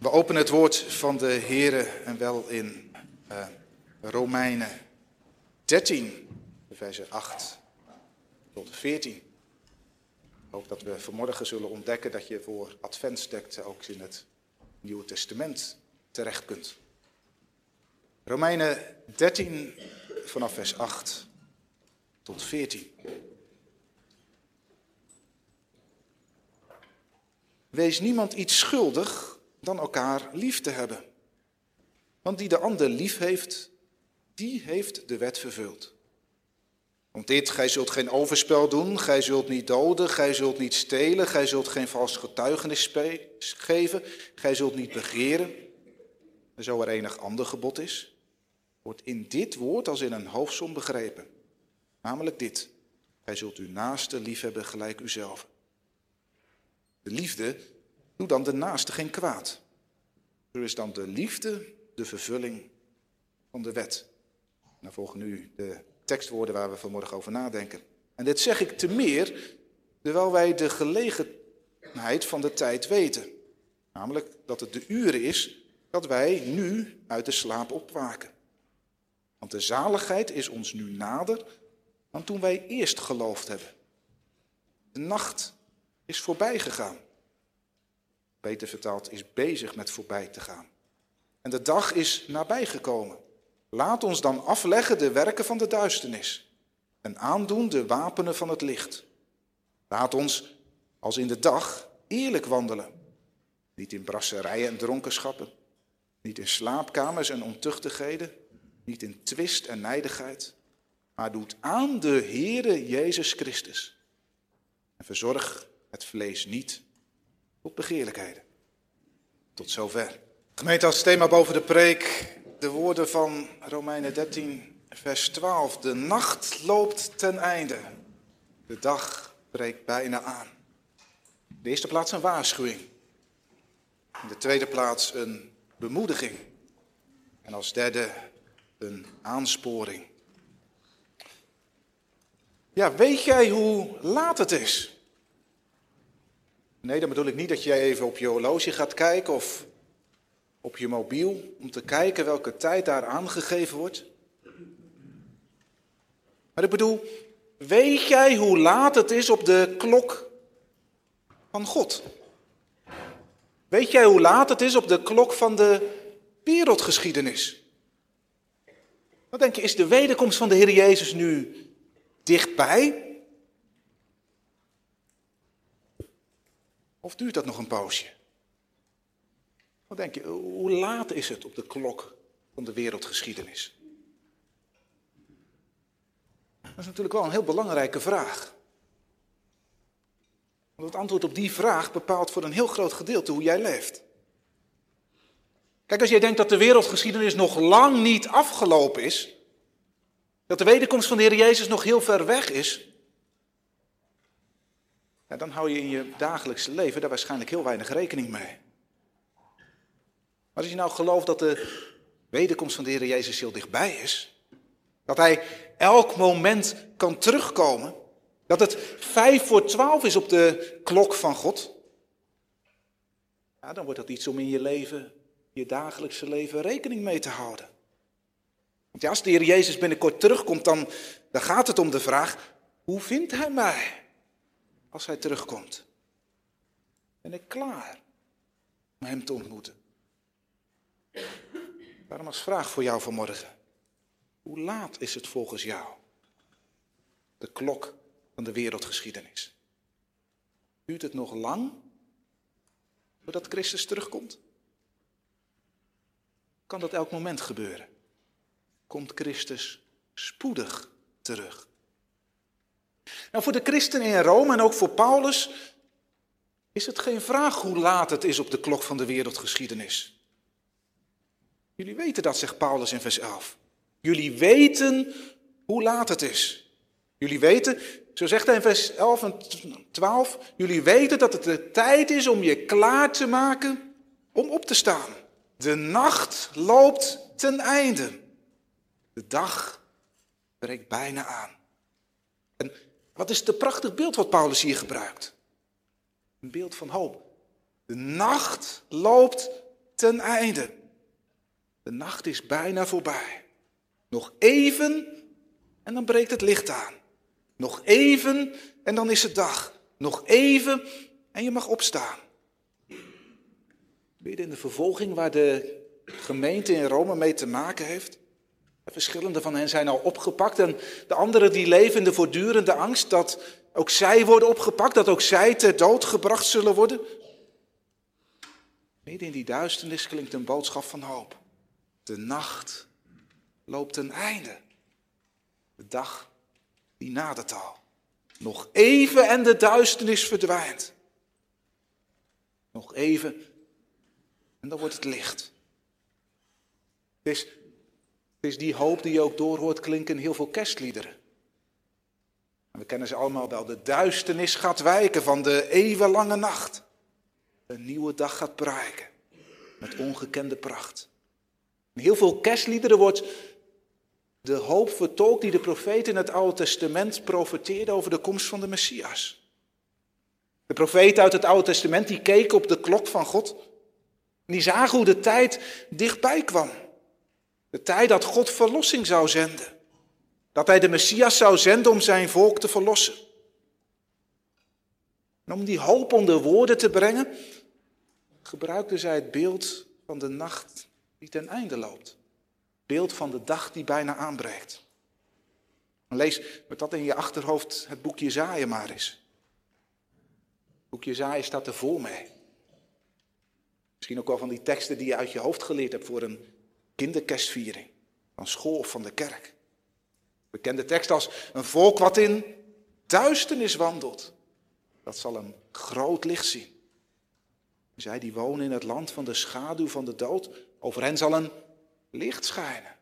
We openen het woord van de Here en wel in uh, Romeinen 13, versen 8 tot 14. Ik hoop dat we vanmorgen zullen ontdekken dat je voor adventsteksten ook in het Nieuwe Testament terecht kunt. Romeinen 13 vanaf vers 8 tot 14. Wees niemand iets schuldig dan elkaar lief te hebben. Want die de ander lief heeft, die heeft de wet vervuld. Want dit, gij zult geen overspel doen, gij zult niet doden, gij zult niet stelen, gij zult geen vals getuigenis geven, gij zult niet begeren. En zo er enig ander gebod is, wordt in dit woord als in een hoofdsom begrepen. Namelijk dit, gij zult uw naaste liefhebben gelijk uzelf. De liefde doet dan de naaste geen kwaad. Er is dan de liefde de vervulling van de wet. Dan volgen nu de tekstwoorden waar we vanmorgen over nadenken. En dit zeg ik te meer, terwijl wij de gelegenheid van de tijd weten. Namelijk dat het de uren is dat wij nu uit de slaap opwaken. Want de zaligheid is ons nu nader dan toen wij eerst geloofd hebben. De nacht is voorbij gegaan. Beter vertaald is bezig met voorbij te gaan. En de dag is nabijgekomen. Laat ons dan afleggen de werken van de duisternis en aandoen de wapenen van het licht. Laat ons, als in de dag, eerlijk wandelen. Niet in brasserijen en dronkenschappen, niet in slaapkamers en ontuchtigheden, niet in twist en nijdigheid, maar doet aan de Heere Jezus Christus. En verzorg het vlees niet tot begeerlijkheden. Tot zover. Gemeente als thema boven de preek de woorden van Romeinen 13, vers 12. De nacht loopt ten einde. De dag breekt bijna aan. De eerste plaats een waarschuwing. In de tweede plaats een bemoediging. En als derde een aansporing. Ja, weet jij hoe laat het is? Nee, dan bedoel ik niet dat jij even op je horloge gaat kijken of op je mobiel om te kijken welke tijd daar aangegeven wordt. Maar ik bedoel, weet jij hoe laat het is op de klok van God? Weet jij hoe laat het is op de klok van de wereldgeschiedenis? Wat denk je, is de wederkomst van de Heer Jezus nu dichtbij? Of duurt dat nog een poosje? Wat denk je, hoe laat is het op de klok van de wereldgeschiedenis? Dat is natuurlijk wel een heel belangrijke vraag. Want het antwoord op die vraag bepaalt voor een heel groot gedeelte hoe jij leeft. Kijk, als jij denkt dat de wereldgeschiedenis nog lang niet afgelopen is, dat de wederkomst van de Heer Jezus nog heel ver weg is, dan hou je in je dagelijkse leven daar waarschijnlijk heel weinig rekening mee. Maar als je nou gelooft dat de wederkomst van de Heer Jezus heel dichtbij is, dat Hij elk moment kan terugkomen, dat het vijf voor twaalf is op de klok van God, ja, dan wordt dat iets om in je leven, je dagelijkse leven rekening mee te houden. Want ja, als de Heer Jezus binnenkort terugkomt, dan, dan gaat het om de vraag, hoe vindt Hij mij als Hij terugkomt? Ben ik klaar om Hem te ontmoeten? Daarom als vraag voor jou vanmorgen. Hoe laat is het volgens jou? De klok van de wereldgeschiedenis. Duurt het nog lang voordat Christus terugkomt? Kan dat elk moment gebeuren? Komt Christus spoedig terug? Nou, voor de christenen in Rome en ook voor Paulus is het geen vraag hoe laat het is op de klok van de wereldgeschiedenis. Jullie weten dat, zegt Paulus in vers 11. Jullie weten hoe laat het is. Jullie weten, zo zegt hij in vers 11 en 12, jullie weten dat het de tijd is om je klaar te maken om op te staan. De nacht loopt ten einde. De dag breekt bijna aan. Wat is het prachtig beeld wat Paulus hier gebruikt? Een beeld van hoop. De nacht loopt ten einde. De nacht is bijna voorbij. Nog even en dan breekt het licht aan. Nog even en dan is het dag. Nog even en je mag opstaan. Midden in de vervolging waar de gemeente in Rome mee te maken heeft. Verschillende van hen zijn al opgepakt en de anderen die leven in de voortdurende angst dat ook zij worden opgepakt, dat ook zij ter dood gebracht zullen worden. Midden in die duisternis klinkt een boodschap van hoop. De nacht loopt ten einde. De dag die nadert al. Nog even en de duisternis verdwijnt. Nog even en dan wordt het licht. Het is, het is die hoop die je ook doorhoort klinken in heel veel kerstliederen. we kennen ze allemaal wel. De duisternis gaat wijken van de eeuwenlange nacht. Een nieuwe dag gaat bereiken. Met ongekende pracht. In heel veel kerstliederen wordt de hoop vertolkt die de profeet in het Oude Testament profeteerde over de komst van de Messias. De profeten uit het Oude Testament die keken op de klok van God. En die zagen hoe de tijd dichtbij kwam. De tijd dat God verlossing zou zenden. Dat hij de Messias zou zenden om zijn volk te verlossen. En om die hoop onder woorden te brengen, gebruikte zij het beeld van de nacht die ten einde loopt. Beeld van de dag die bijna aanbreekt. lees met dat in je achterhoofd het boekje Jezaja maar eens. Het boekje Jezaja staat er vol mee. Misschien ook wel van die teksten die je uit je hoofd geleerd hebt voor een kinderkerstviering. Van school of van de kerk. Bekende tekst als een volk wat in duisternis wandelt. Dat zal een groot licht zien. Zij die wonen in het land van de schaduw van de dood, over hen zal een licht schijnen.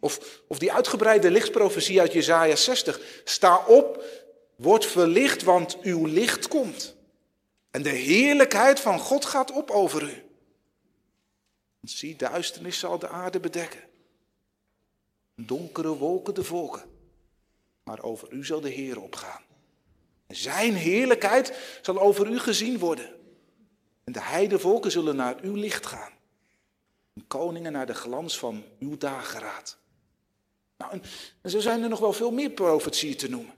Of, of die uitgebreide lichtsprofetie uit Jezaja 60. Sta op, word verlicht, want uw licht komt. En de heerlijkheid van God gaat op over u. zie, duisternis zal de aarde bedekken. Donkere wolken de volken. Maar over u zal de Heer opgaan. Zijn heerlijkheid zal over u gezien worden. En de heidevolken zullen naar uw licht gaan. En koningen naar de glans van uw dageraad. Nou, en, en zo zijn er nog wel veel meer profetieën te noemen.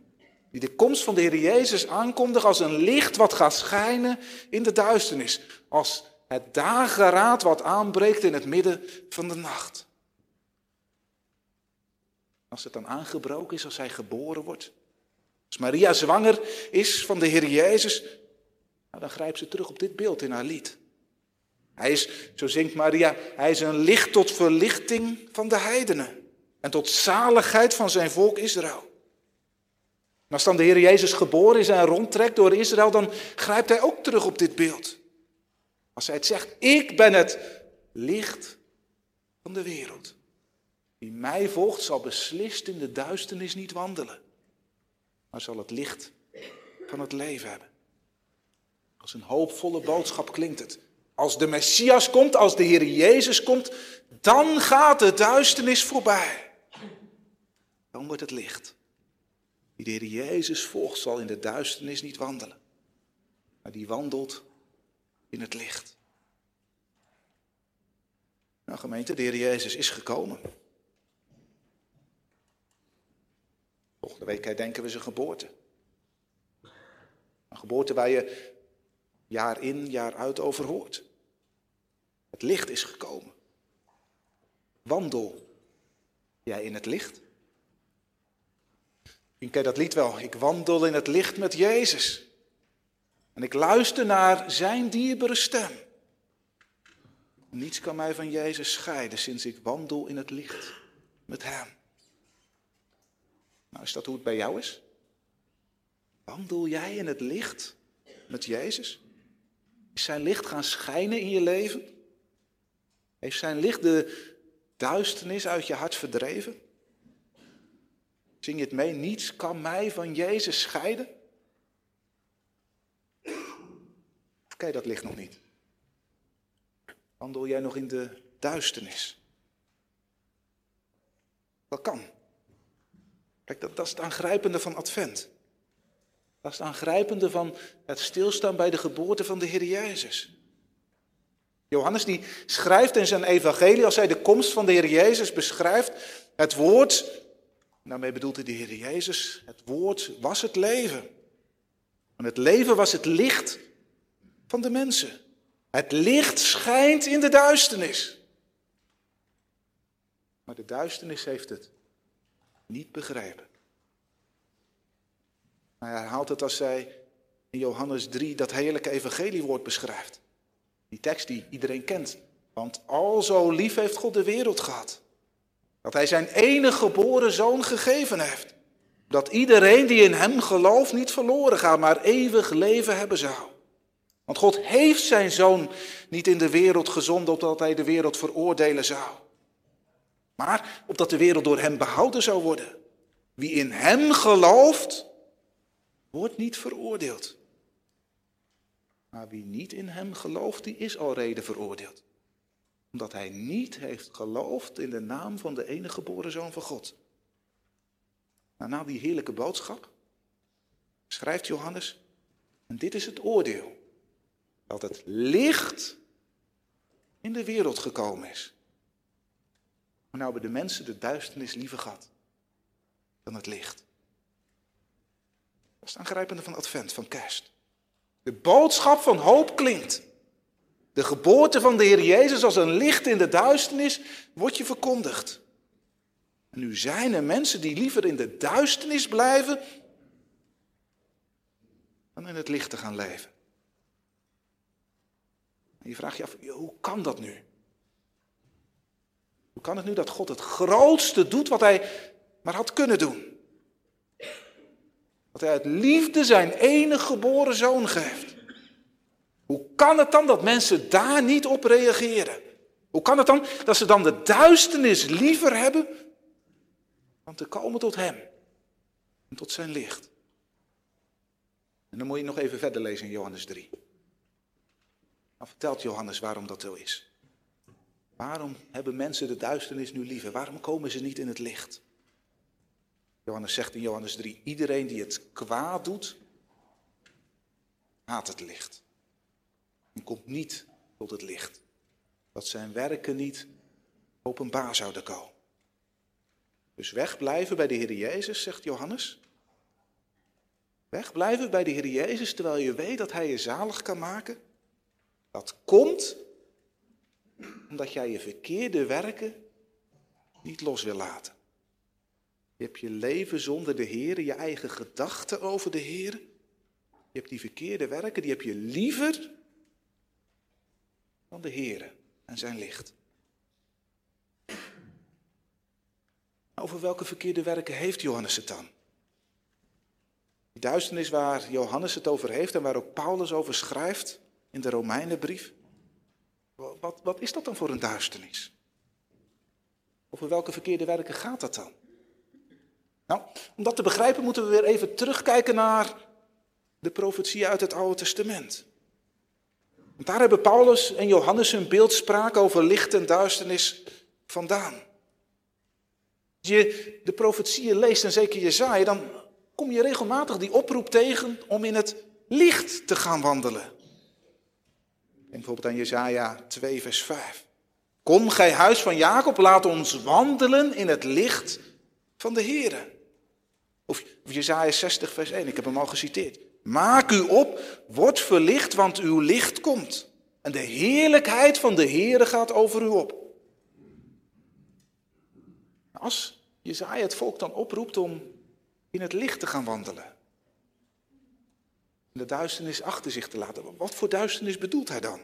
Die de komst van de Heer Jezus aankondigt als een licht wat gaat schijnen in de duisternis. Als het dageraad wat aanbreekt in het midden van de nacht. Als het dan aangebroken is, als hij geboren wordt. Als Maria zwanger is van de Heer Jezus, nou, dan grijpt ze terug op dit beeld in haar lied. Hij is, zo zingt Maria, hij is een licht tot verlichting van de heidenen. En tot zaligheid van zijn volk Israël. Als dan de Heer Jezus geboren is en rondtrekt door Israël, dan grijpt hij ook terug op dit beeld. Als hij het zegt, ik ben het licht van de wereld. Wie mij volgt zal beslist in de duisternis niet wandelen, maar zal het licht van het leven hebben. Als een hoopvolle boodschap klinkt het. Als de Messias komt, als de Heer Jezus komt, dan gaat de duisternis voorbij. Dan wordt het licht. Wie de Heer Jezus volgt, zal in de duisternis niet wandelen, maar die wandelt in het licht. Nou gemeente, de Heer Jezus is gekomen. Volgende week herdenken we zijn geboorte. Een geboorte waar je jaar in, jaar uit over hoort. Het licht is gekomen. Wandel jij in het licht? Je kent dat lied wel. Ik wandel in het licht met Jezus. En ik luister naar zijn dierbare stem. Niets kan mij van Jezus scheiden sinds ik wandel in het licht met Hem. Nou, is dat hoe het bij jou is? Wandel jij in het licht met Jezus? Is zijn licht gaan schijnen in je leven? Heeft zijn licht de duisternis uit je hart verdreven? Zing je het mee? Niets kan mij van Jezus scheiden. Je dat licht nog niet? Wandel jij nog in de duisternis? Dat kan. Kijk, dat, dat is het aangrijpende van Advent. Dat is het aangrijpende van het stilstaan bij de geboorte van de Heer Jezus. Johannes die schrijft in zijn evangelie, als hij de komst van de Heer Jezus beschrijft, het woord, daarmee bedoelt hij de Heer Jezus, het woord was het leven. En het leven was het licht van de mensen. Het licht schijnt in de duisternis. Maar de duisternis heeft het niet begrepen. Hij herhaalt het als hij in Johannes 3 dat heerlijke evangeliewoord beschrijft. Die tekst die iedereen kent. Want al zo lief heeft God de wereld gehad. Dat hij zijn enige geboren zoon gegeven heeft. Dat iedereen die in hem gelooft niet verloren gaat, maar eeuwig leven hebben zou. Want God heeft zijn zoon niet in de wereld gezonden opdat hij de wereld veroordelen zou. Maar opdat de wereld door hem behouden zou worden. Wie in hem gelooft, wordt niet veroordeeld. Maar wie niet in hem gelooft, die is al reden veroordeeld. Omdat hij niet heeft geloofd in de naam van de enige geboren zoon van God. Nou, na die heerlijke boodschap schrijft Johannes, en dit is het oordeel, dat het licht in de wereld gekomen is. Maar nou hebben de mensen de duisternis liever gehad dan het licht. Dat is het aangrijpende van Advent, van kerst. De boodschap van hoop klinkt. De geboorte van de Heer Jezus als een licht in de duisternis wordt je verkondigd. En nu zijn er mensen die liever in de duisternis blijven dan in het licht te gaan leven. En je vraagt je af, hoe kan dat nu? Hoe kan het nu dat God het grootste doet wat hij maar had kunnen doen? Dat hij uit liefde zijn enige geboren zoon geeft. Hoe kan het dan dat mensen daar niet op reageren? Hoe kan het dan dat ze dan de duisternis liever hebben dan te komen tot hem en tot zijn licht? En dan moet je nog even verder lezen in Johannes 3. Dan vertelt Johannes waarom dat zo is. Waarom hebben mensen de duisternis nu liever? Waarom komen ze niet in het licht? Johannes zegt in Johannes 3, iedereen die het kwaad doet, haat het licht. En komt niet tot het licht. Dat zijn werken niet openbaar zouden komen. Dus wegblijven bij de Heer Jezus, zegt Johannes. Wegblijven bij de Heer Jezus terwijl je weet dat Hij je zalig kan maken. Dat komt omdat jij je verkeerde werken niet los wil laten. Je hebt je leven zonder de Heer, je eigen gedachten over de Heer. Je hebt die verkeerde werken, die heb je liever dan de Heer en zijn licht. Over welke verkeerde werken heeft Johannes het dan? Die duisternis waar Johannes het over heeft en waar ook Paulus over schrijft in de Romeinenbrief. Wat, wat is dat dan voor een duisternis? Over welke verkeerde werken gaat dat dan? Nou, om dat te begrijpen moeten we weer even terugkijken naar de profetieën uit het Oude Testament. Want daar hebben Paulus en Johannes hun beeldspraak over licht en duisternis vandaan. Als je de profetieën leest, en zeker Jezaja, dan kom je regelmatig die oproep tegen om in het licht te gaan wandelen. Bijvoorbeeld aan Jezaja 2, vers 5. Kom, gij huis van Jacob, laat ons wandelen in het licht van de Here. Of, of Jezaja 60, vers 1, ik heb hem al geciteerd. Maak u op, word verlicht, want uw licht komt. En de heerlijkheid van de Heere gaat over u op. Als Jezaja het volk dan oproept om in het licht te gaan wandelen. En de duisternis achter zich te laten. Wat voor duisternis bedoelt hij dan?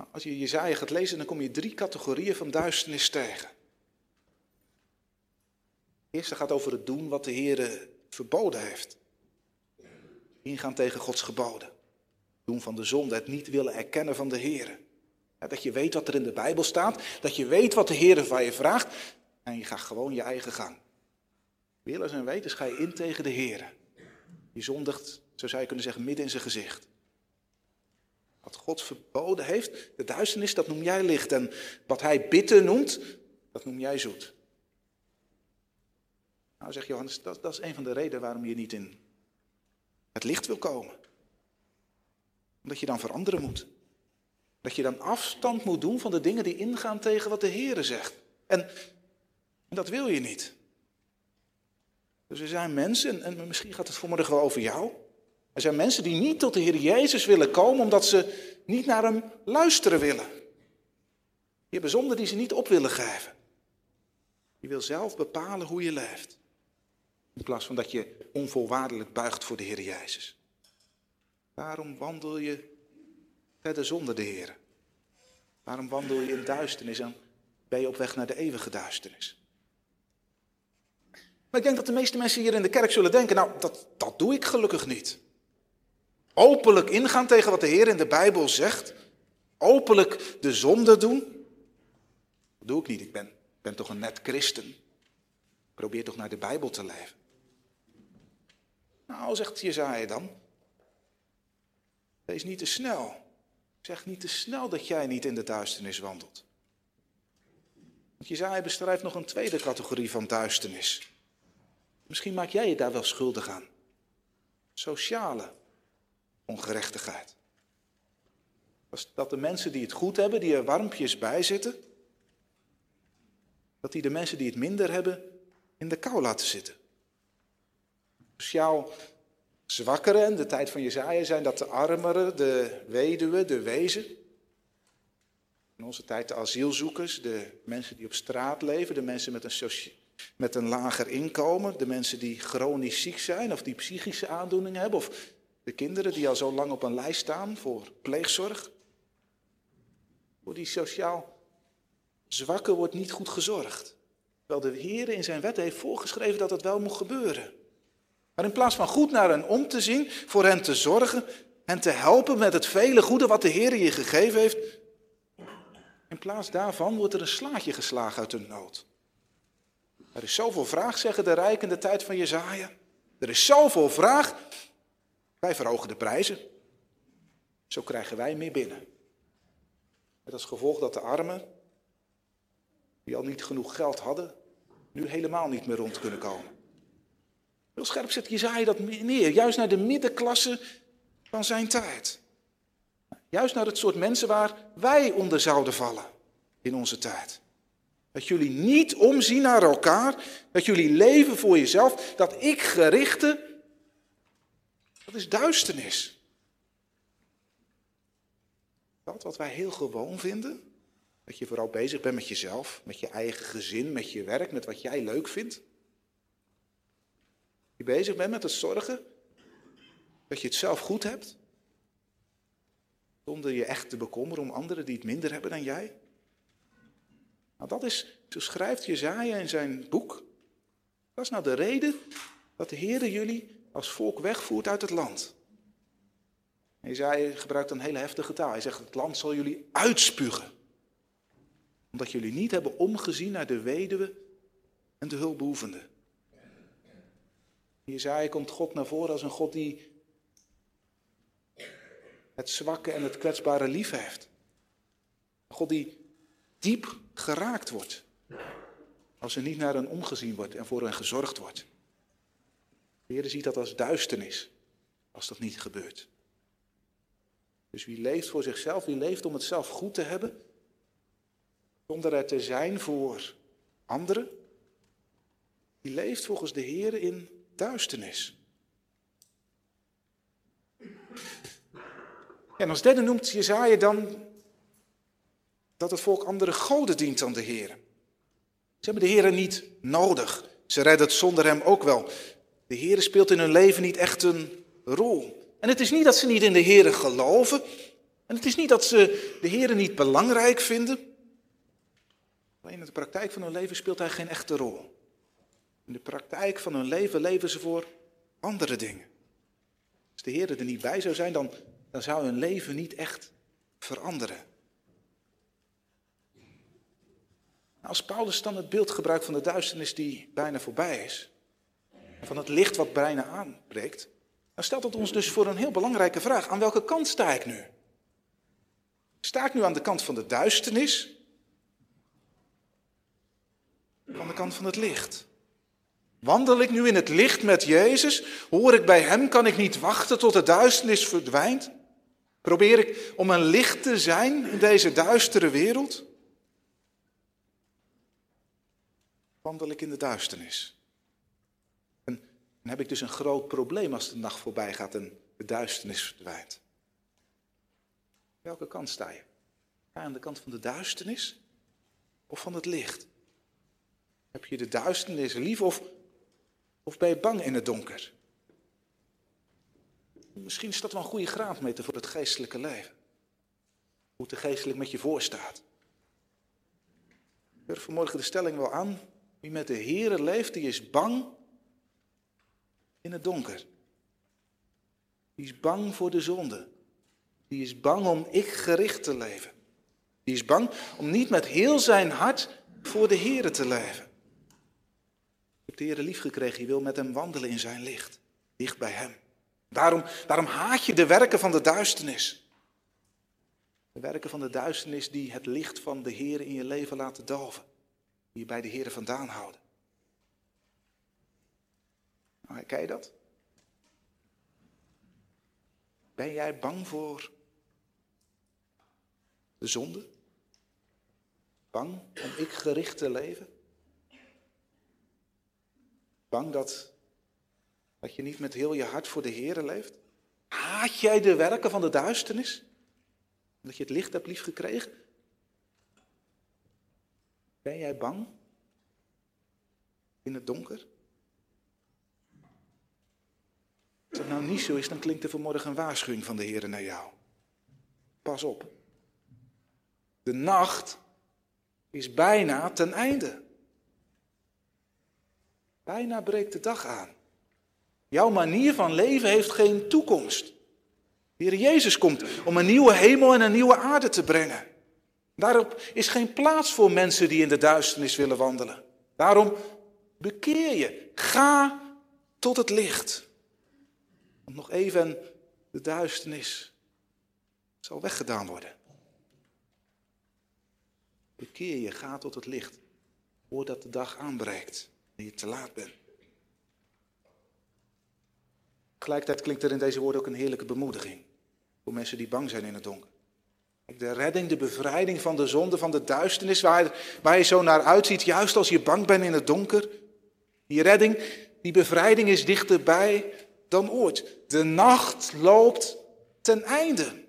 Nou, als je Jezaja gaat lezen, dan kom je drie categorieën van duisternis tegen. De eerste gaat over het doen wat de Heer verboden heeft. Ingaan tegen Gods geboden. Doen van de zonde, het niet willen erkennen van de Heer. Dat je weet wat er in de Bijbel staat, dat je weet wat de Heer van je vraagt en je gaat gewoon je eigen gang. Willens en wetens ga je in tegen de Heer. Je zondigt, zo zou je kunnen zeggen, midden in zijn gezicht. Wat God verboden heeft, de duisternis, dat noem jij licht. En wat hij bitter noemt, dat noem jij zoet. Nou, zegt Johannes, dat, dat is een van de redenen waarom je niet in het licht wil komen. Omdat je dan veranderen moet. Dat je dan afstand moet doen van de dingen die ingaan tegen wat de Heer zegt. En, en dat wil je niet. Dus er zijn mensen, en misschien gaat het vanmorgen wel over jou. Er zijn mensen die niet tot de Heer Jezus willen komen omdat ze niet naar Hem luisteren willen. Je hebt zonde die ze niet op willen geven. Je wil zelf bepalen hoe je leeft. In plaats van dat je onvolwaardelijk buigt voor de Heer Jezus. Waarom wandel je verder zonder de Heer? Waarom wandel je in duisternis en ben je op weg naar de eeuwige duisternis? Maar ik denk dat de meeste mensen hier in de kerk zullen denken, nou, dat, dat doe ik gelukkig niet. Openlijk ingaan tegen wat de Heer in de Bijbel zegt. Openlijk de zonde doen. Dat doe ik niet. Ik ben, ben toch een net christen. Probeer toch naar de Bijbel te leven. Nou, zegt Jezaja dan. Wees niet te snel. Zeg niet te snel dat jij niet in de duisternis wandelt. Want Jezaja beschrijft nog een tweede categorie van duisternis. Misschien maak jij je daar wel schuldig aan. Sociale ongerechtigheid. Dat de mensen die het goed hebben, die er warmpjes bij zitten, dat die de mensen die het minder hebben in de kou laten zitten. Sociaal zwakkeren de tijd van Jezaja zijn dat de armeren, de weduwen, de wezen. In onze tijd de asielzoekers, de mensen die op straat leven, de mensen met een, met een lager inkomen, de mensen die chronisch ziek zijn of die psychische aandoeningen hebben, of de kinderen die al zo lang op een lijst staan voor pleegzorg. Voor die sociaal zwakken wordt niet goed gezorgd. Terwijl de Heer in zijn wet heeft voorgeschreven dat het wel moet gebeuren. Maar in plaats van goed naar hen om te zien, voor hen te zorgen, hen te helpen met het vele goede wat de Heer je gegeven heeft, in plaats daarvan wordt er een slaatje geslagen uit hun nood. Er is zoveel vraag, zeggen de rijken in de tijd van Jezaja. Er is zoveel vraag, wij verhogen de prijzen. Zo krijgen wij meer binnen. Met als gevolg dat de armen, die al niet genoeg geld hadden, nu helemaal niet meer rond kunnen komen. Heel scherp zet Jezaja dat neer, juist naar de middenklasse van zijn tijd. Juist naar het soort mensen waar wij onder zouden vallen in onze tijd. Dat jullie niet omzien naar elkaar, dat jullie leven voor jezelf, dat ik gerichte dat is duisternis. Dat wat wij heel gewoon vinden, dat je vooral bezig bent met jezelf, met je eigen gezin, met je werk, met wat jij leuk vindt. Je bezig bent met het zorgen dat je het zelf goed hebt, zonder je echt te bekommeren om anderen die het minder hebben dan jij. Nou, dat is, zo schrijft Jezaja in zijn boek. Dat is nou de reden dat de Heer jullie als volk wegvoert uit het land. Hij gebruikt een hele heftige taal. Hij zegt, het land zal jullie uitspugen. Omdat jullie niet hebben omgezien naar de weduwe en de hulpbehoevenden. Jezaja komt God naar voren als een God die het zwakke en het kwetsbare lief heeft. Een God die diep geraakt wordt. Als er niet naar hen omgezien wordt en voor hen gezorgd wordt. De Heer ziet dat als duisternis, als dat niet gebeurt. Dus wie leeft voor zichzelf, wie leeft om het zelf goed te hebben, zonder er te zijn voor anderen, die leeft volgens de Heer in duisternis. En als derde noemt Jezaja dan dat het volk andere goden dient dan de Heer. Ze hebben de Heer niet nodig. Ze redden het zonder hem ook wel. De Heer speelt in hun leven niet echt een rol. En het is niet dat ze niet in de Heer geloven. En het is niet dat ze de Heer niet belangrijk vinden. Alleen in de praktijk van hun leven speelt hij geen echte rol. In de praktijk van hun leven leven ze voor andere dingen. Als de Heer er niet bij zou zijn, dan, dan zou hun leven niet echt veranderen. Als Paulus dan het beeld gebruikt van de duisternis die bijna voorbij is, van het licht wat bijna aanbreekt, dan stelt het ons dus voor een heel belangrijke vraag. Aan welke kant sta ik nu? Sta ik nu aan de kant van de duisternis? Aan de kant van het licht? Wandel ik nu in het licht met Jezus? Hoor ik bij Hem? Kan ik niet wachten tot de duisternis verdwijnt? Probeer ik om een licht te zijn in deze duistere wereld? Wandel ik in de duisternis? Dan heb ik dus een groot probleem als de nacht voorbij gaat en de duisternis verdwijnt. Welke kant sta je? Ga aan de kant van de duisternis of van het licht? Heb je de duisternis lief of, of ben je bang in het donker? Misschien is dat wel een goede graadmeter voor het geestelijke leven. Hoe er geestelijk met je voor staat. Ik durf vanmorgen de stelling wel aan. Wie met de Here leeft, die is bang in het donker. Die is bang voor de zonde. Die is bang om ik gericht te leven. Die is bang om niet met heel zijn hart voor de Here te leven. Je hebt de Here lief gekregen, je wil met hem wandelen in zijn licht. Dicht bij hem. Daarom, daarom haat je de werken van de duisternis. De werken van de duisternis die het licht van de Heer in je leven laten doven. Die je bij de Heer vandaan houden. Ken je dat? Ben jij bang voor de zonde? Bang om ik gericht te leven? Bang dat dat je niet met heel je hart voor de Heer leeft? Haat jij de werken van de duisternis? Dat je het licht hebt liefgekregen? Ben jij bang in het donker? Als dat nou niet zo is, dan klinkt er vanmorgen een waarschuwing van de Heer naar jou. Pas op. De nacht is bijna ten einde. Bijna breekt de dag aan. Jouw manier van leven heeft geen toekomst. De Heer Jezus komt om een nieuwe hemel en een nieuwe aarde te brengen. Daarop is geen plaats voor mensen die in de duisternis willen wandelen. Daarom bekeer je. Ga tot het licht. Nog even de duisternis zal weggedaan worden. Bekeer je, ga tot het licht. Voordat de dag aanbreekt en je te laat bent. Tegelijkertijd klinkt er in deze woorden ook een heerlijke bemoediging. Voor mensen die bang zijn in het donker. De redding, de bevrijding van de zonde, van de duisternis, waar, waar je zo naar uitziet, juist als je bang bent in het donker. Die redding, die bevrijding is dichterbij dan ooit. De nacht loopt ten einde.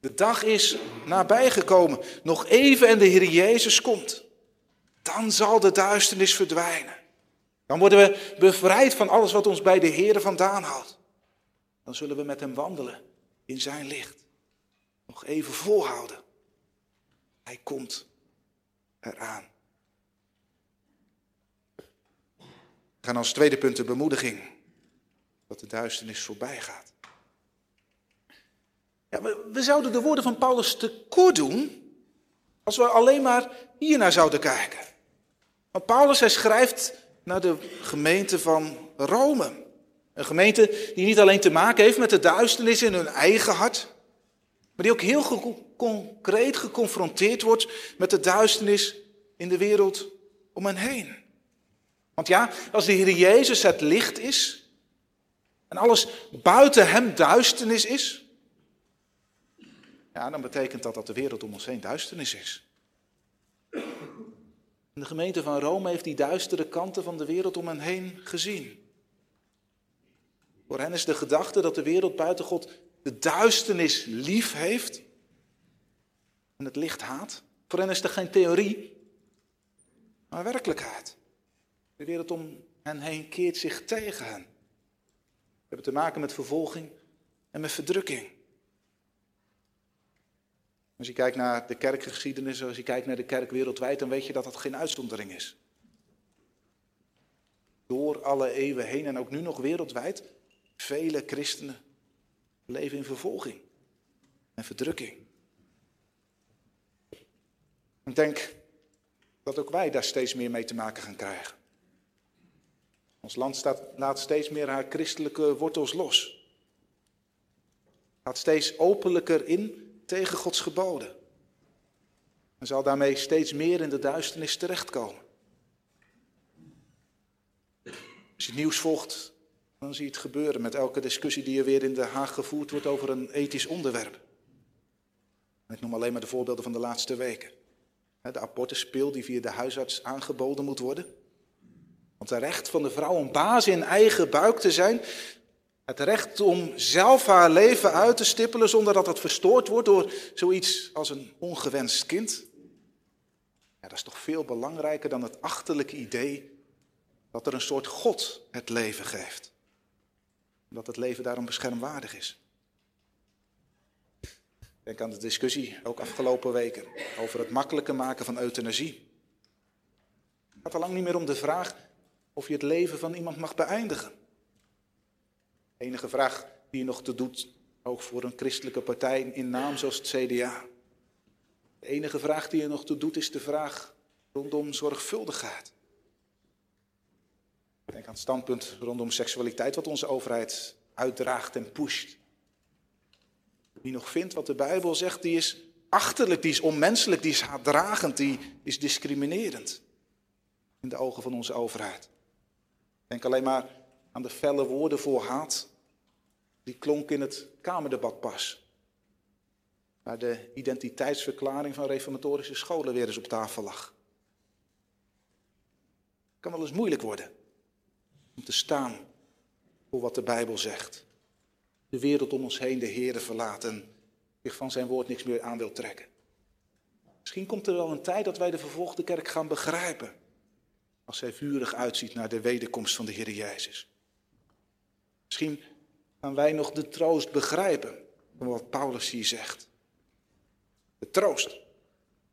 De dag is nabijgekomen. Nog even en de Heer Jezus komt. Dan zal de duisternis verdwijnen. Dan worden we bevrijd van alles wat ons bij de Heer vandaan houdt dan zullen we met hem wandelen in zijn licht. Nog even volhouden. Hij komt eraan. We gaan als tweede punt de bemoediging. Dat de duisternis voorbij gaat. Ja, we, we zouden de woorden van Paulus te kort doen als we alleen maar hier naar zouden kijken. Want Paulus, hij schrijft naar de gemeente van Rome. Een gemeente die niet alleen te maken heeft met de duisternis in hun eigen hart, maar die ook heel concreet geconfronteerd wordt met de duisternis in de wereld om hen heen. Want ja, als de Heer Jezus het licht is en alles buiten hem duisternis is, ja, dan betekent dat dat de wereld om ons heen duisternis is. De gemeente van Rome heeft die duistere kanten van de wereld om hen heen gezien. Voor hen is de gedachte dat de wereld buiten God de duisternis lief heeft en het licht haat. Voor hen is er geen theorie, maar werkelijkheid. De wereld om hen heen keert zich tegen hen. Hebben te maken met vervolging en met verdrukking. Als je kijkt naar de kerkgeschiedenis, als je kijkt naar de kerk wereldwijd, dan weet je dat dat geen uitzondering is. Door alle eeuwen heen en ook nu nog wereldwijd Vele christenen leven in vervolging en verdrukking. Ik denk dat ook wij daar steeds meer mee te maken gaan krijgen. Ons land staat, laat steeds meer haar christelijke wortels los. Gaat steeds openlijker in tegen Gods geboden. En zal daarmee steeds meer in de duisternis terechtkomen. Als je het nieuws volgt dan zie je het gebeuren met elke discussie die er weer in de Haag gevoerd wordt over een ethisch onderwerp. Ik noem alleen maar de voorbeelden van de laatste weken. De abortuspil die via de huisarts aangeboden moet worden. Want het recht van de vrouw om baas in eigen buik te zijn. Het recht om zelf haar leven uit te stippelen zonder dat het verstoord wordt door zoiets als een ongewenst kind. Ja, dat is toch veel belangrijker dan het achterlijke idee dat er een soort God het leven geeft. Dat het leven daarom beschermwaardig is. Denk aan de discussie, ook afgelopen weken, over het makkelijker maken van euthanasie. Het gaat al lang niet meer om de vraag of je het leven van iemand mag beëindigen. De enige vraag die je nog te doet, ook voor een christelijke partij in naam zoals het CDA. De enige vraag die je nog te doet is de vraag rondom zorgvuldigheid. Denk aan het standpunt rondom seksualiteit wat onze overheid uitdraagt en pusht. Wie nog vindt wat de Bijbel zegt, die is achterlijk, die is onmenselijk, die is haatdragend, die is discriminerend. In de ogen van onze overheid. Denk alleen maar aan de felle woorden voor haat. Die klonk in het Kamerdebat pas. Waar de identiteitsverklaring van reformatorische scholen weer eens op tafel lag. Het kan wel eens moeilijk worden om te staan voor wat de Bijbel zegt de wereld om ons heen de Heer verlaat en zich van zijn woord niks meer aan wil trekken. Misschien komt er wel een tijd dat wij de vervolgde kerk gaan begrijpen. Als zij vurig uitziet naar de wederkomst van de Heer Jezus. Misschien gaan wij nog de troost begrijpen van wat Paulus hier zegt. De troost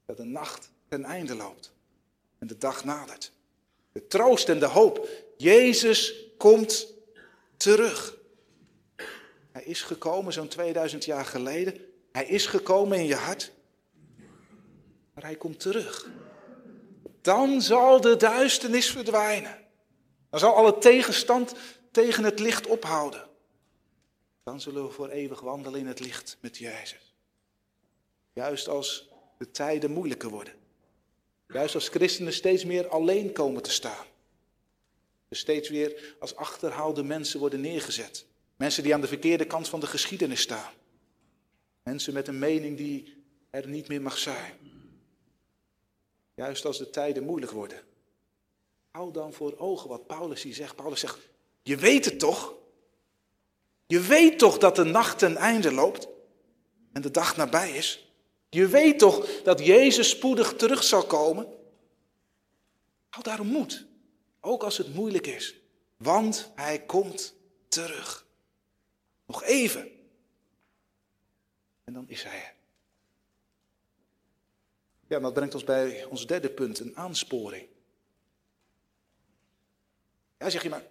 dat de nacht ten einde loopt en de dag nadert. De troost en de hoop. Jezus komt terug. Hij is gekomen zo'n 2000 jaar geleden. Hij is gekomen in je hart. Maar hij komt terug. Dan zal de duisternis verdwijnen. Dan zal alle tegenstand tegen het licht ophouden. Dan zullen we voor eeuwig wandelen in het licht met Jezus. Juist als de tijden moeilijker worden. Juist als christenen steeds meer alleen komen te staan. Dus steeds weer als achterhaalde mensen worden neergezet. Mensen die aan de verkeerde kant van de geschiedenis staan. Mensen met een mening die er niet meer mag zijn. Juist als de tijden moeilijk worden. Hou dan voor ogen wat Paulus hier zegt. Paulus zegt, je weet het toch? Je weet toch dat de nacht ten einde loopt en de dag nabij is? Je weet toch dat Jezus spoedig terug zal komen? Hou daarom moed, ook als het moeilijk is, want hij komt terug. Nog even. En dan is hij er. Ja, dat brengt ons bij ons derde punt, een aansporing. Ja, zeg je maar,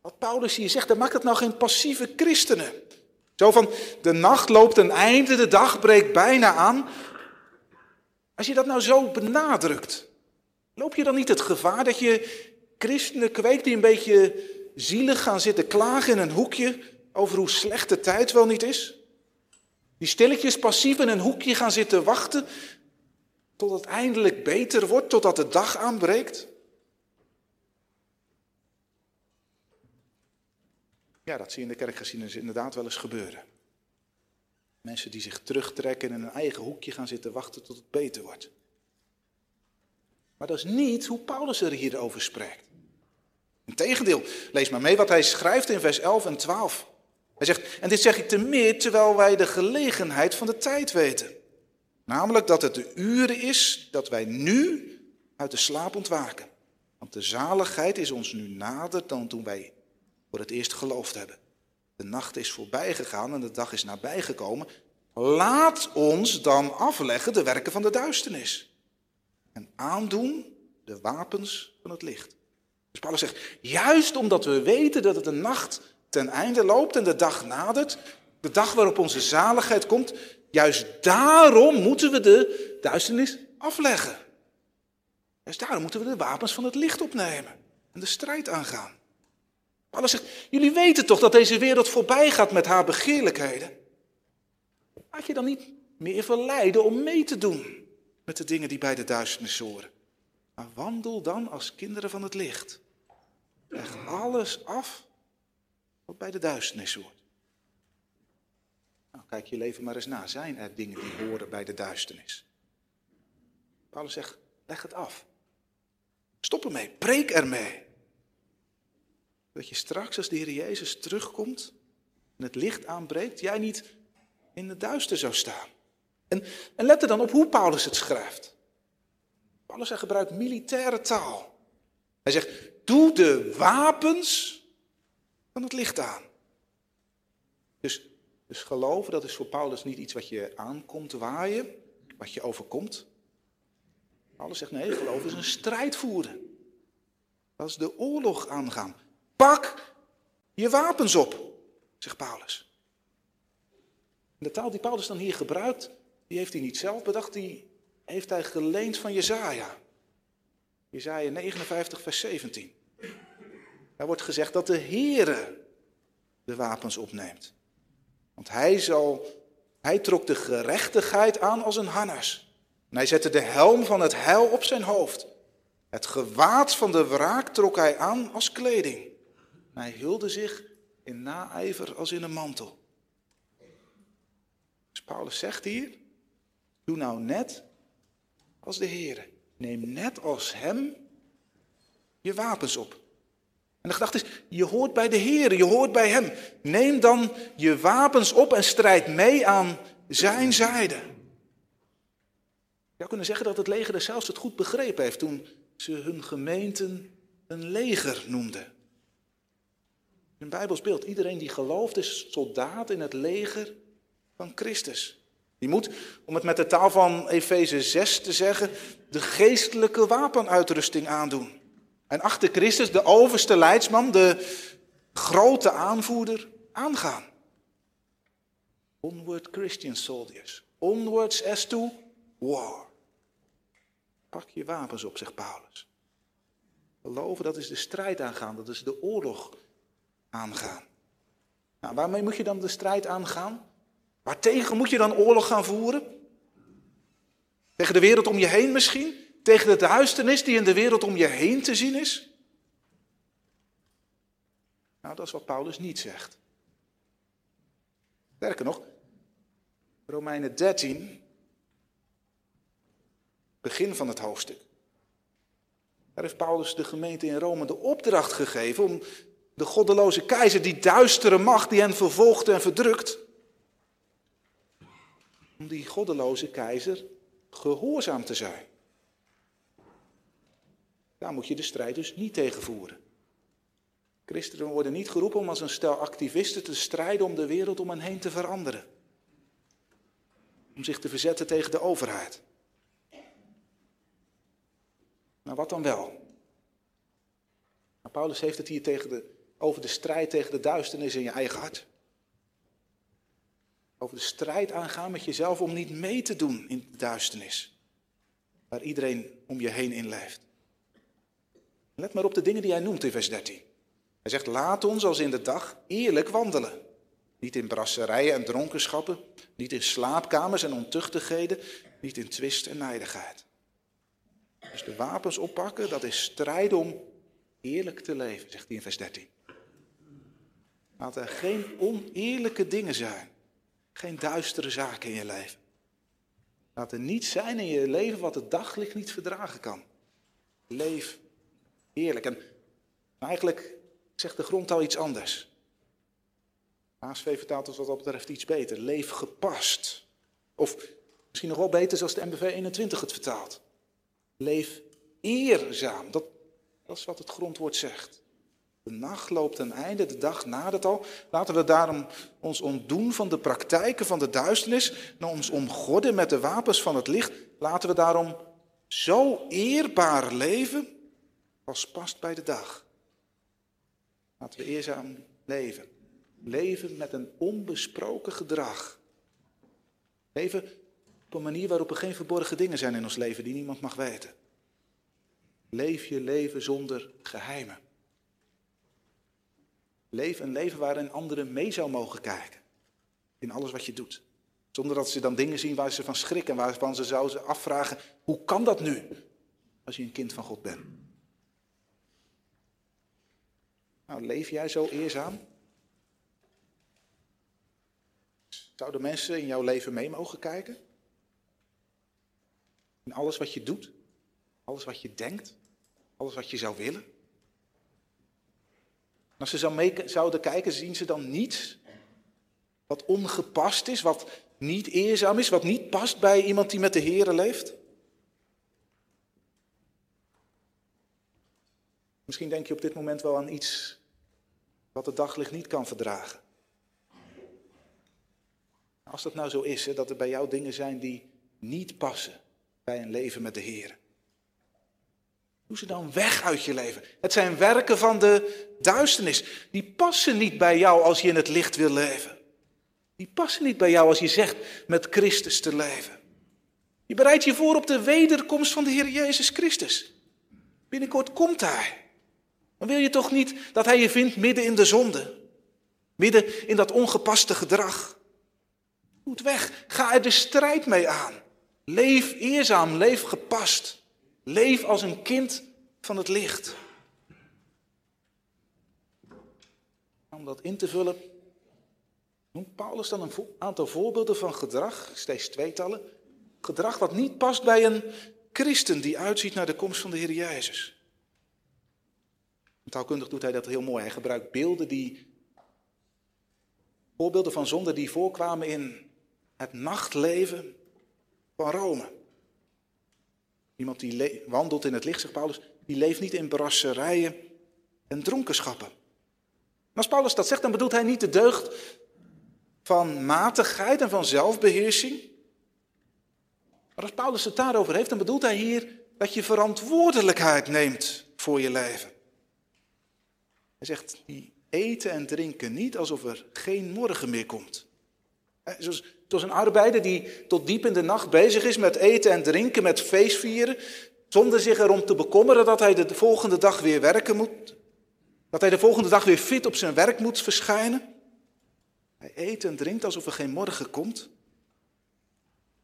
wat Paulus hier zegt, dan maakt het nou geen passieve christenen. Zo van, de nacht loopt een einde, de dag breekt bijna aan. Als je dat nou zo benadrukt, loop je dan niet het gevaar dat je christenen kweekt die een beetje zielig gaan zitten klagen in een hoekje over hoe slecht de tijd wel niet is? Die stilletjes passief in een hoekje gaan zitten wachten tot het eindelijk beter wordt, totdat de dag aanbreekt? Ja, dat zie je in de kerkgeschiedenis inderdaad wel eens gebeuren. Mensen die zich terugtrekken en in een eigen hoekje gaan zitten wachten tot het beter wordt. Maar dat is niet hoe Paulus er hierover spreekt. Integendeel, lees maar mee wat hij schrijft in vers 11 en 12. Hij zegt, en dit zeg ik te meer terwijl wij de gelegenheid van de tijd weten. Namelijk dat het de uren is dat wij nu uit de slaap ontwaken. Want de zaligheid is ons nu nader dan toen wij voor het eerst geloofd hebben. De nacht is voorbij gegaan en de dag is nabijgekomen. Laat ons dan afleggen de werken van de duisternis. En aandoen de wapens van het licht. Dus Paulus zegt, juist omdat we weten dat het een nacht ten einde loopt en de dag nadert, de dag waarop onze zaligheid komt, juist daarom moeten we de duisternis afleggen. Juist daarom moeten we de wapens van het licht opnemen en de strijd aangaan. Paulus zegt, jullie weten toch dat deze wereld voorbij gaat met haar begeerlijkheden? Laat je dan niet meer verleiden om mee te doen met de dingen die bij de duisternis horen. Maar wandel dan als kinderen van het licht. Leg alles af wat bij de duisternis hoort. Nou, kijk je leven maar eens na. Zijn er dingen die horen bij de duisternis? Paulus zegt, leg het af. Stop ermee, preek ermee. Dat je straks als de Heer Jezus terugkomt en het licht aanbreekt, jij niet in het duister zou staan. En, en let er dan op hoe Paulus het schrijft. Paulus gebruikt militaire taal. Hij zegt, doe de wapens van het licht aan. Dus, dus geloven, dat is voor Paulus niet iets wat je aankomt waaien, wat je overkomt. Paulus zegt, nee, geloof is een strijd voeren. Dat is de oorlog aangaan. Pak je wapens op, zegt Paulus. De taal die Paulus dan hier gebruikt, die heeft hij niet zelf bedacht, die heeft hij geleend van Jezaja. Jezaja 59, vers 17. Er wordt gezegd dat de Heere de wapens opneemt. Want hij, zal, hij trok de gerechtigheid aan als een harnas. En hij zette de helm van het heil op zijn hoofd. Het gewaad van de wraak trok hij aan als kleding. Hij hulde zich in naijver als in een mantel. Dus Paulus zegt hier, doe nou net als de Heer. Neem net als Hem je wapens op. En de gedachte is, je hoort bij de Heer, je hoort bij Hem. Neem dan je wapens op en strijd mee aan Zijn zijde. Je zou kunnen zeggen dat het leger er zelfs het goed begrepen heeft toen ze hun gemeenten een leger noemden. Een Bijbels beeld. Iedereen die gelooft is soldaat in het leger van Christus. Die moet, om het met de taal van Efeze 6 te zeggen, de geestelijke wapenuitrusting aandoen. En achter Christus, de overste leidsman, de grote aanvoerder, aangaan. Onward Christian soldiers. Onwards as to war. Pak je wapens op, zegt Paulus. Geloven, dat is de strijd aangaan, dat is de oorlog aangaan. Nou, waarmee moet je dan de strijd aangaan? Waartegen moet je dan oorlog gaan voeren? Tegen de wereld om je heen misschien? Tegen de duisternis die in de wereld om je heen te zien is? Nou, dat is wat Paulus niet zegt. Sterker nog, Romeinen 13, begin van het hoofdstuk. Daar heeft Paulus de gemeente in Rome de opdracht gegeven om de goddeloze keizer, die duistere macht die hen vervolgt en verdrukt, om die goddeloze keizer gehoorzaam te zijn. Daar moet je de strijd dus niet tegen voeren. Christenen worden niet geroepen om als een stel activisten te strijden om de wereld om hen heen te veranderen. Om zich te verzetten tegen de overheid. Nou, wat dan wel? Nou, Paulus heeft het hier tegen de, over de strijd tegen de duisternis in je eigen hart. Over de strijd aangaan met jezelf om niet mee te doen in de duisternis. Waar iedereen om je heen in leeft. Let maar op de dingen die hij noemt in vers 13. Hij zegt, laat ons als in de dag eerlijk wandelen. Niet in brasserijen en dronkenschappen, niet in slaapkamers en ontuchtigheden, niet in twist en nijdigheid. Dus de wapens oppakken, dat is strijden om eerlijk te leven, zegt hij in vers 13. Laat er geen oneerlijke dingen zijn, geen duistere zaken in je leven. Laat er niets zijn in je leven wat het daglicht niet verdragen kan. Leef Heerlijk. En eigenlijk zegt de grondtaal iets anders. ASV vertaalt ons wat dat betreft iets beter. Leef gepast. Of misschien nog wel beter zoals de MBV 21 het vertaalt. Leef eerzaam. Dat, dat is wat het grondwoord zegt. De nacht loopt ten einde, de dag nadert al. Laten we daarom ons ontdoen van de praktijken van de duisternis en ons omgorden met de wapens van het licht. Laten we daarom zo eerbaar leven als past bij de dag. Laten we eerzaam leven. Leven met een onbesproken gedrag. Leven op een manier waarop er geen verborgen dingen zijn in ons leven die niemand mag weten. Leef je leven zonder geheimen. Leef een leven waarin anderen mee zou mogen kijken. In alles wat je doet. Zonder dat ze dan dingen zien waar ze van schrikken, waarvan ze zouden afvragen: hoe kan dat nu? Als je een kind van God bent. Nou, leef jij zo eerzaam? Zouden mensen in jouw leven mee mogen kijken? In alles wat je doet, alles wat je denkt, alles wat je zou willen? Als ze zou mee, zouden kijken, zien ze dan niets wat ongepast is, wat niet eerzaam is, wat niet past bij iemand die met de Here leeft? Misschien denk je op dit moment wel aan iets wat het daglicht niet kan verdragen. Als dat nou zo is, hè, dat er bij jou dingen zijn die niet passen bij een leven met de Heer. Doe ze dan weg uit je leven. Het zijn werken van de duisternis. Die passen niet bij jou als je in het licht wil leven. Die passen niet bij jou als je zegt met Christus te leven. Je bereidt je voor op de wederkomst van de Heer Jezus Christus. Binnenkort komt Hij. Dan wil je toch niet dat Hij je vindt midden in de zonde. Midden in dat ongepaste gedrag. Het weg. Ga er de strijd mee aan. Leef eerzaam, leef gepast. Leef als een kind van het licht. Om dat in te vullen, noemt Paulus dan een aantal voorbeelden van gedrag, steeds tweetallen. Gedrag wat niet past bij een christen die uitziet naar de komst van de Heer Jezus. Taalkundig doet hij dat heel mooi. Hij gebruikt beelden die. Voorbeelden van zonden die voorkwamen in het nachtleven van Rome. Iemand die wandelt in het licht, zegt Paulus, die leeft niet in brasserijen en dronkenschappen. Maar als Paulus dat zegt, dan bedoelt hij niet de deugd van matigheid en van zelfbeheersing. Maar als Paulus het daarover heeft, dan bedoelt hij hier dat je verantwoordelijkheid neemt voor je leven. Hij zegt, die eten en drinken niet alsof er geen morgen meer komt. Zoals, zoals een arbeider die tot diep in de nacht bezig is met eten en drinken, met feestvieren, zonder zich erom te bekommeren dat hij de volgende dag weer werken moet. Dat hij de volgende dag weer fit op zijn werk moet verschijnen. Hij eet en drinkt alsof er geen morgen komt.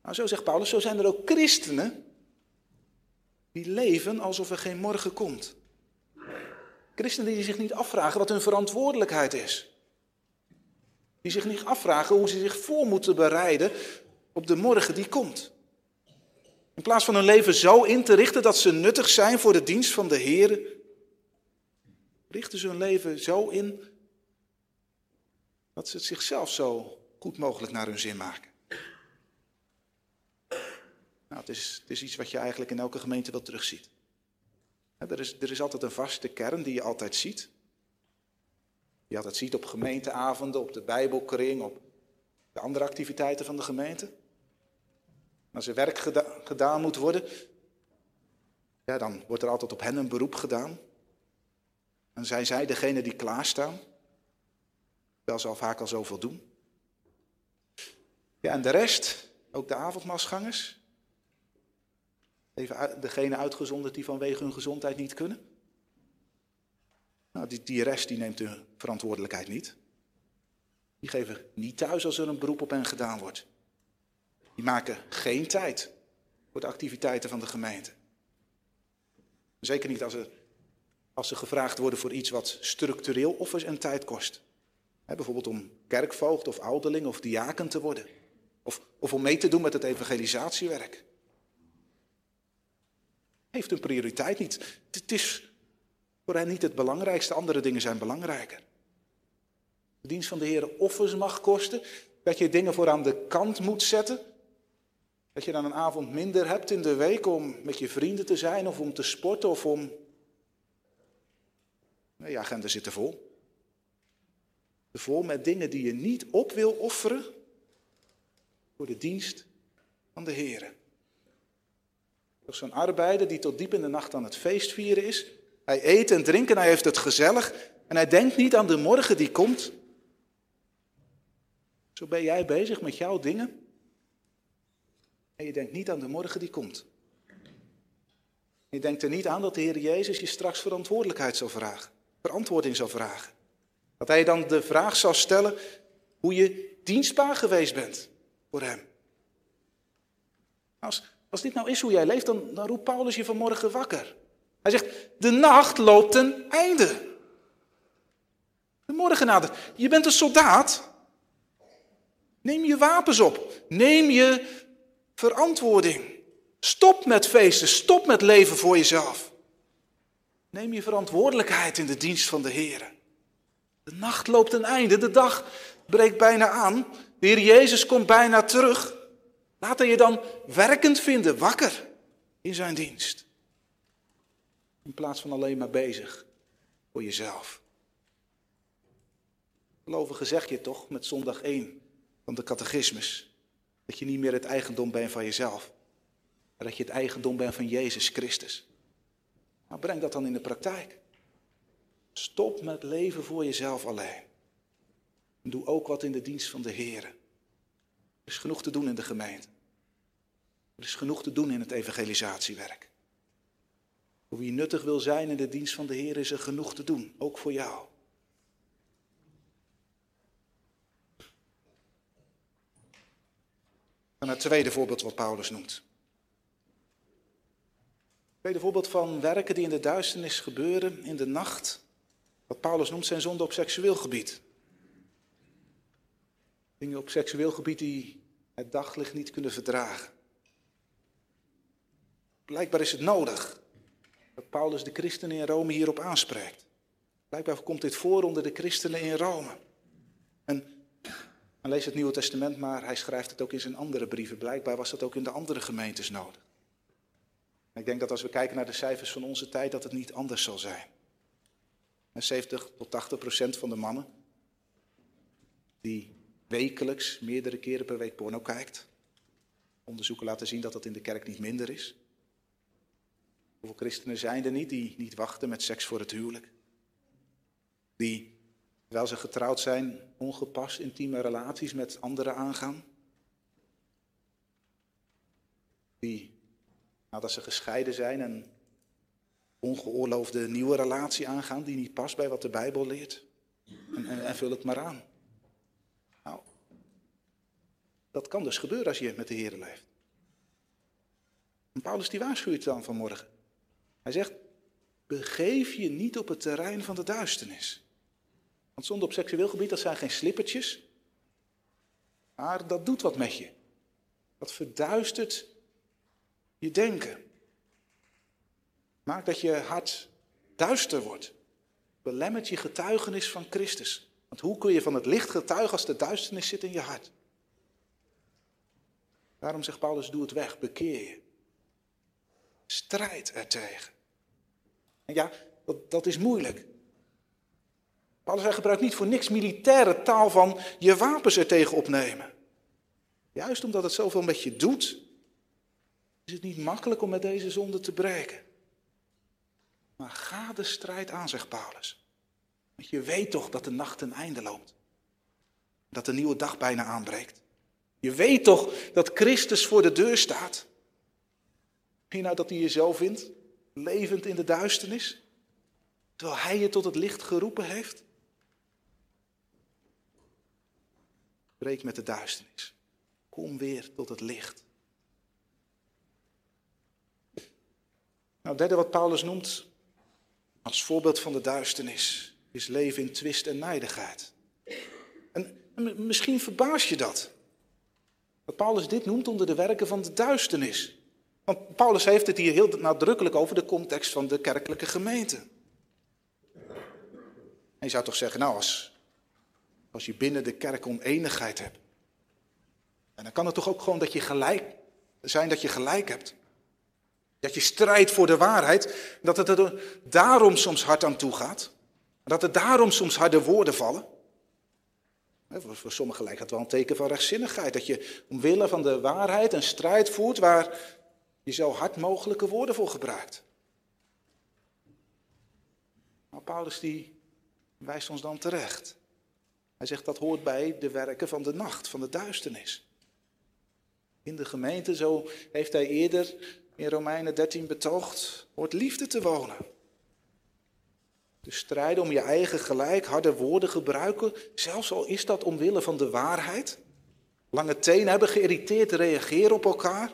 Nou, zo zegt Paulus, zo zijn er ook christenen die leven alsof er geen morgen komt. Christenen die zich niet afvragen wat hun verantwoordelijkheid is. Die zich niet afvragen hoe ze zich voor moeten bereiden op de morgen die komt. In plaats van hun leven zo in te richten dat ze nuttig zijn voor de dienst van de Heer, richten ze hun leven zo in dat ze het zichzelf zo goed mogelijk naar hun zin maken. Nou, het, is, het is iets wat je eigenlijk in elke gemeente wel terugziet. Er is, er is altijd een vaste kern die je altijd ziet. Die je altijd ziet op gemeenteavonden, op de Bijbelkring, op de andere activiteiten van de gemeente. Als er werk gedaan moet worden, ja, dan wordt er altijd op hen een beroep gedaan. En zijn zij degene die klaarstaan, wel ze al vaak al zoveel doen. Ja, en de rest, ook de avondmasgangers, Even degene uitgezonderd die vanwege hun gezondheid niet kunnen. Nou, die, die rest die neemt hun verantwoordelijkheid niet. Die geven niet thuis als er een beroep op hen gedaan wordt. Die maken geen tijd voor de activiteiten van de gemeente. Zeker niet als, er, als ze gevraagd worden voor iets wat structureel offers en tijd kost. bijvoorbeeld om kerkvoogd of ouderling of diaken te worden. Of, of om mee te doen met het evangelisatiewerk heeft een prioriteit niet. Het is voor hen niet het belangrijkste, andere dingen zijn belangrijker. De dienst van de Heer offers mag kosten, dat je dingen voor aan de kant moet zetten. Dat je dan een avond minder hebt in de week om met je vrienden te zijn of om te sporten of om. Nee, je agenda zit er vol. Vol met dingen die je niet op wil offeren voor de dienst van de Heer. Zo'n arbeider die tot diep in de nacht aan het feest vieren is. Hij eet en drinkt en hij heeft het gezellig. En hij denkt niet aan de morgen die komt. Zo ben jij bezig met jouw dingen. En je denkt niet aan de morgen die komt. Je denkt er niet aan dat de Heer Jezus je straks verantwoordelijkheid zal vragen. Verantwoording zal vragen. Dat hij dan de vraag zal stellen hoe je dienstbaar geweest bent voor hem. Als, als dit nou is hoe jij leeft, dan, dan roept Paulus je vanmorgen wakker. Hij zegt, de nacht loopt ten einde. De morgen nadert. Je bent een soldaat. Neem je wapens op. Neem je verantwoording. Stop met feesten. Stop met leven voor jezelf. Neem je verantwoordelijkheid in de dienst van de Heer. De nacht loopt een einde. De dag breekt bijna aan. De Heer Jezus komt bijna terug. Laat hij je dan werkend vinden, wakker in zijn dienst. In plaats van alleen maar bezig voor jezelf. Gelovige zeg je toch met zondag 1 van de catechismus. Dat je niet meer het eigendom bent van jezelf. Maar dat je het eigendom bent van Jezus Christus. Maar breng dat dan in de praktijk. Stop met leven voor jezelf alleen. En doe ook wat in de dienst van de Heer. Er is genoeg te doen in de gemeente. Er is genoeg te doen in het evangelisatiewerk. Voor wie nuttig wil zijn in de dienst van de Heer is er genoeg te doen, ook voor jou. En het tweede voorbeeld wat Paulus noemt. Het tweede voorbeeld van werken die in de duisternis gebeuren, in de nacht. Wat Paulus noemt zijn zonde op seksueel gebied. Dingen op seksueel gebied die het daglicht niet kunnen verdragen. Blijkbaar is het nodig dat Paulus de christenen in Rome hierop aanspreekt. Blijkbaar komt dit voor onder de christenen in Rome. En hij leest het Nieuwe Testament, maar hij schrijft het ook in zijn andere brieven. Blijkbaar was dat ook in de andere gemeentes nodig. ik denk dat als we kijken naar de cijfers van onze tijd, dat het niet anders zal zijn. 70 tot 80 procent van de mannen die wekelijks, meerdere keren per week porno kijkt. Onderzoeken laten zien dat dat in de kerk niet minder is. Hoeveel christenen zijn er niet die niet wachten met seks voor het huwelijk? Die, terwijl ze getrouwd zijn, ongepast intieme relaties met anderen aangaan? Die, nadat ze gescheiden zijn, een ongeoorloofde nieuwe relatie aangaan die niet past bij wat de Bijbel leert? En, en, en vul het maar aan. Nou, dat kan dus gebeuren als je met de Heer leeft. En Paulus die waarschuwt dan vanmorgen. Hij zegt, begeef je niet op het terrein van de duisternis. Want zonde op seksueel gebied, dat zijn geen slippertjes. Maar dat doet wat met je. Dat verduistert je denken. Maakt dat je hart duister wordt. Belemmert je getuigenis van Christus. Want hoe kun je van het licht getuigen als de duisternis zit in je hart? Daarom zegt Paulus, doe het weg, bekeer je. Strijd ertegen. En ja, dat, dat is moeilijk. Paulus hij gebruikt niet voor niks militaire taal van je wapens er tegen opnemen. Juist omdat het zoveel met je doet, is het niet makkelijk om met deze zonde te breken. Maar ga de strijd aan, zegt Paulus. Want je weet toch dat de nacht ten einde loopt. Dat de nieuwe dag bijna aanbreekt. Je weet toch dat Christus voor de deur staat. Je nou dat hij je zo vindt? Levend in de duisternis? Terwijl hij je tot het licht geroepen heeft? Breek met de duisternis. Kom weer tot het licht. Nou, het derde wat Paulus noemt als voorbeeld van de duisternis is leven in twist en nijdigheid. En misschien verbaas je dat. Dat Paulus dit noemt onder de werken van de duisternis. Want Paulus heeft het hier heel nadrukkelijk over de context van de kerkelijke gemeente. En je zou toch zeggen, nou, als, als je binnen de kerk oneenigheid hebt, en dan kan het toch ook gewoon dat je gelijk zijn dat je gelijk hebt. Dat je strijdt voor de waarheid, dat het er daarom soms hard aan toe gaat. Dat er daarom soms harde woorden vallen. Voor, voor sommigen lijkt dat wel een teken van rechtzinnigheid. Dat je omwille van de waarheid een strijd voert waar je zo hard mogelijke woorden voor gebruikt. Maar Paulus die wijst ons dan terecht. Hij zegt dat hoort bij de werken van de nacht, van de duisternis. In de gemeente, zo heeft hij eerder in Romeinen 13 betoogd, hoort liefde te wonen. De strijden om je eigen gelijk, harde woorden gebruiken, zelfs al is dat omwille van de waarheid. Lange tenen hebben, geïrriteerd reageren op elkaar.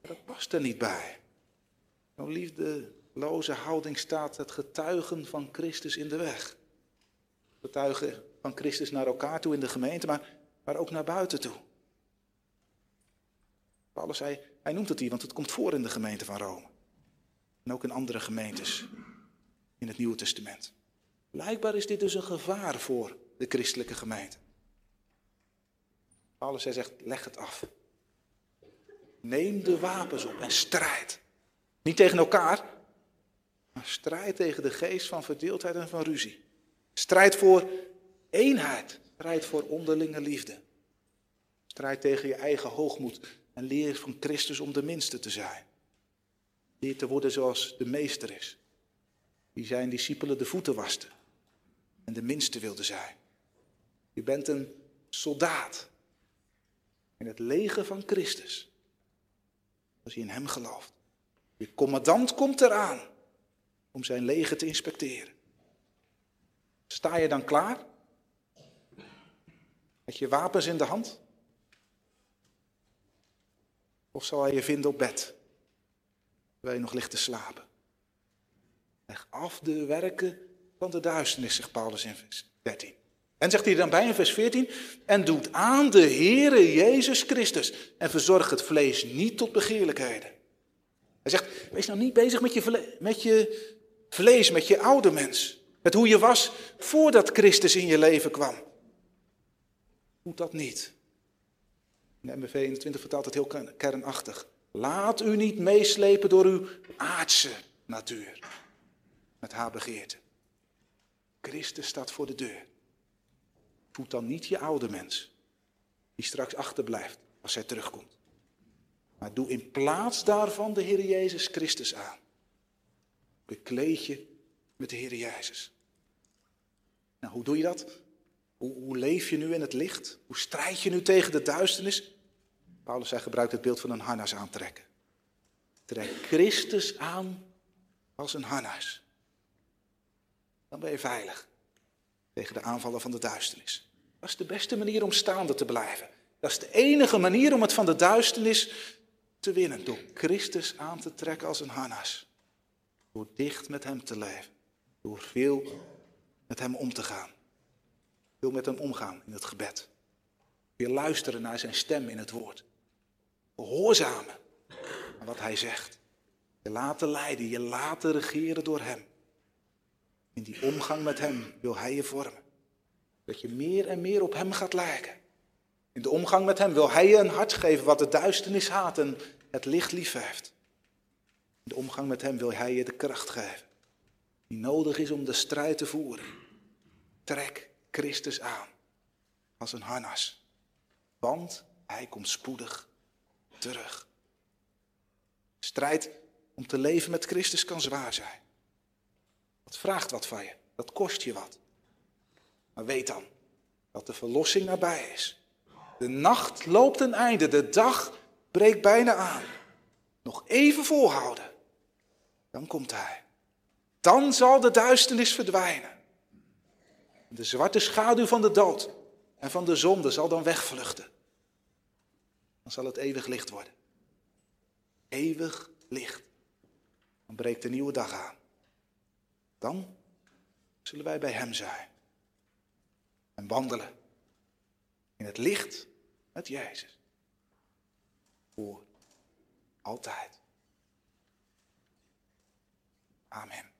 Dat past er niet bij. Zo'n liefdeloze houding staat het getuigen van Christus in de weg. Getuigen van Christus naar elkaar toe in de gemeente, maar maar ook naar buiten toe. Paulus zei, hij noemt het hier, want het komt voor in de gemeente van Rome. En ook in andere gemeentes in het Nieuwe Testament. Blijkbaar is dit dus een gevaar voor de christelijke gemeente. Paulus zegt, leg het af. Neem de wapens op en strijd. Niet tegen elkaar, maar strijd tegen de geest van verdeeldheid en van ruzie. Strijd voor eenheid. Strijd voor onderlinge liefde. Strijd tegen je eigen hoogmoed en leer van Christus om de minste te zijn. Leer te worden zoals de meester is. Die zijn discipelen de voeten waste en de minste wilde zijn. Je bent een soldaat in het leger van Christus. Als je in hem gelooft. Je commandant komt eraan om zijn leger te inspecteren. Sta je dan klaar? Met je wapens in de hand? Of zal hij je vinden op bed, waar je nog ligt te slapen? Leg af de werken van de duisternis, zegt Paulus in vers 13. En zegt hij dan bij in vers 14, en doet aan de Heere Jezus Christus en verzorg het vlees niet tot begeerlijkheden. Hij zegt, wees nou niet bezig met je, met je vlees, met je oude mens. Met hoe je was voordat Christus in je leven kwam. Doe dat niet. De MBV 21 vertaalt het heel kernachtig. Laat u niet meeslepen door uw aardse natuur. Met haar begeerte. Christus staat voor de deur. Voed dan niet je oude mens. Die straks achterblijft als hij terugkomt. Maar doe in plaats daarvan de Heer Jezus Christus aan. Bekleed je met de Heer Jezus. Nou, hoe doe je dat? Hoe, hoe, leef je nu in het licht? Hoe strijd je nu tegen de duisternis? Paulus zei, gebruikt het beeld van een harnas aantrekken. Trek Christus aan als een harnas. Dan ben je veilig tegen de aanvallen van de duisternis. Dat is de beste manier om staande te blijven. Dat is de enige manier om het van de duisternis te winnen. Door Christus aan te trekken als een harnas. Door dicht met hem te leven. Door veel met hem om te gaan. Veel met hem omgaan in het gebed. Weer luisteren naar zijn stem in het woord. Gehoorzamen aan wat hij zegt. Je laten leiden, je laten regeren door hem. In die omgang met hem wil hij je vormen. Dat je meer en meer op hem gaat lijken. In de omgang met hem wil hij je een hart geven wat de duisternis haat en het licht lief heeft. In de omgang met hem wil hij je de kracht geven. Die nodig is om de strijd te voeren. Trek Christus aan. Als een harnas. Want hij komt spoedig terug. Strijd om te leven met Christus kan zwaar zijn. Dat vraagt wat van je. Dat kost je wat. Maar weet dan dat de verlossing nabij is. De nacht loopt een einde. De dag breekt bijna aan. Nog even volhouden. Dan komt hij. Dan zal de duisternis verdwijnen. De zwarte schaduw van de dood en van de zonde zal dan wegvluchten. Dan zal het eeuwig licht worden. Eeuwig licht. Dan breekt de nieuwe dag aan. Dan zullen wij bij Hem zijn. En wandelen in het licht met Jezus. Voor altijd. Amen.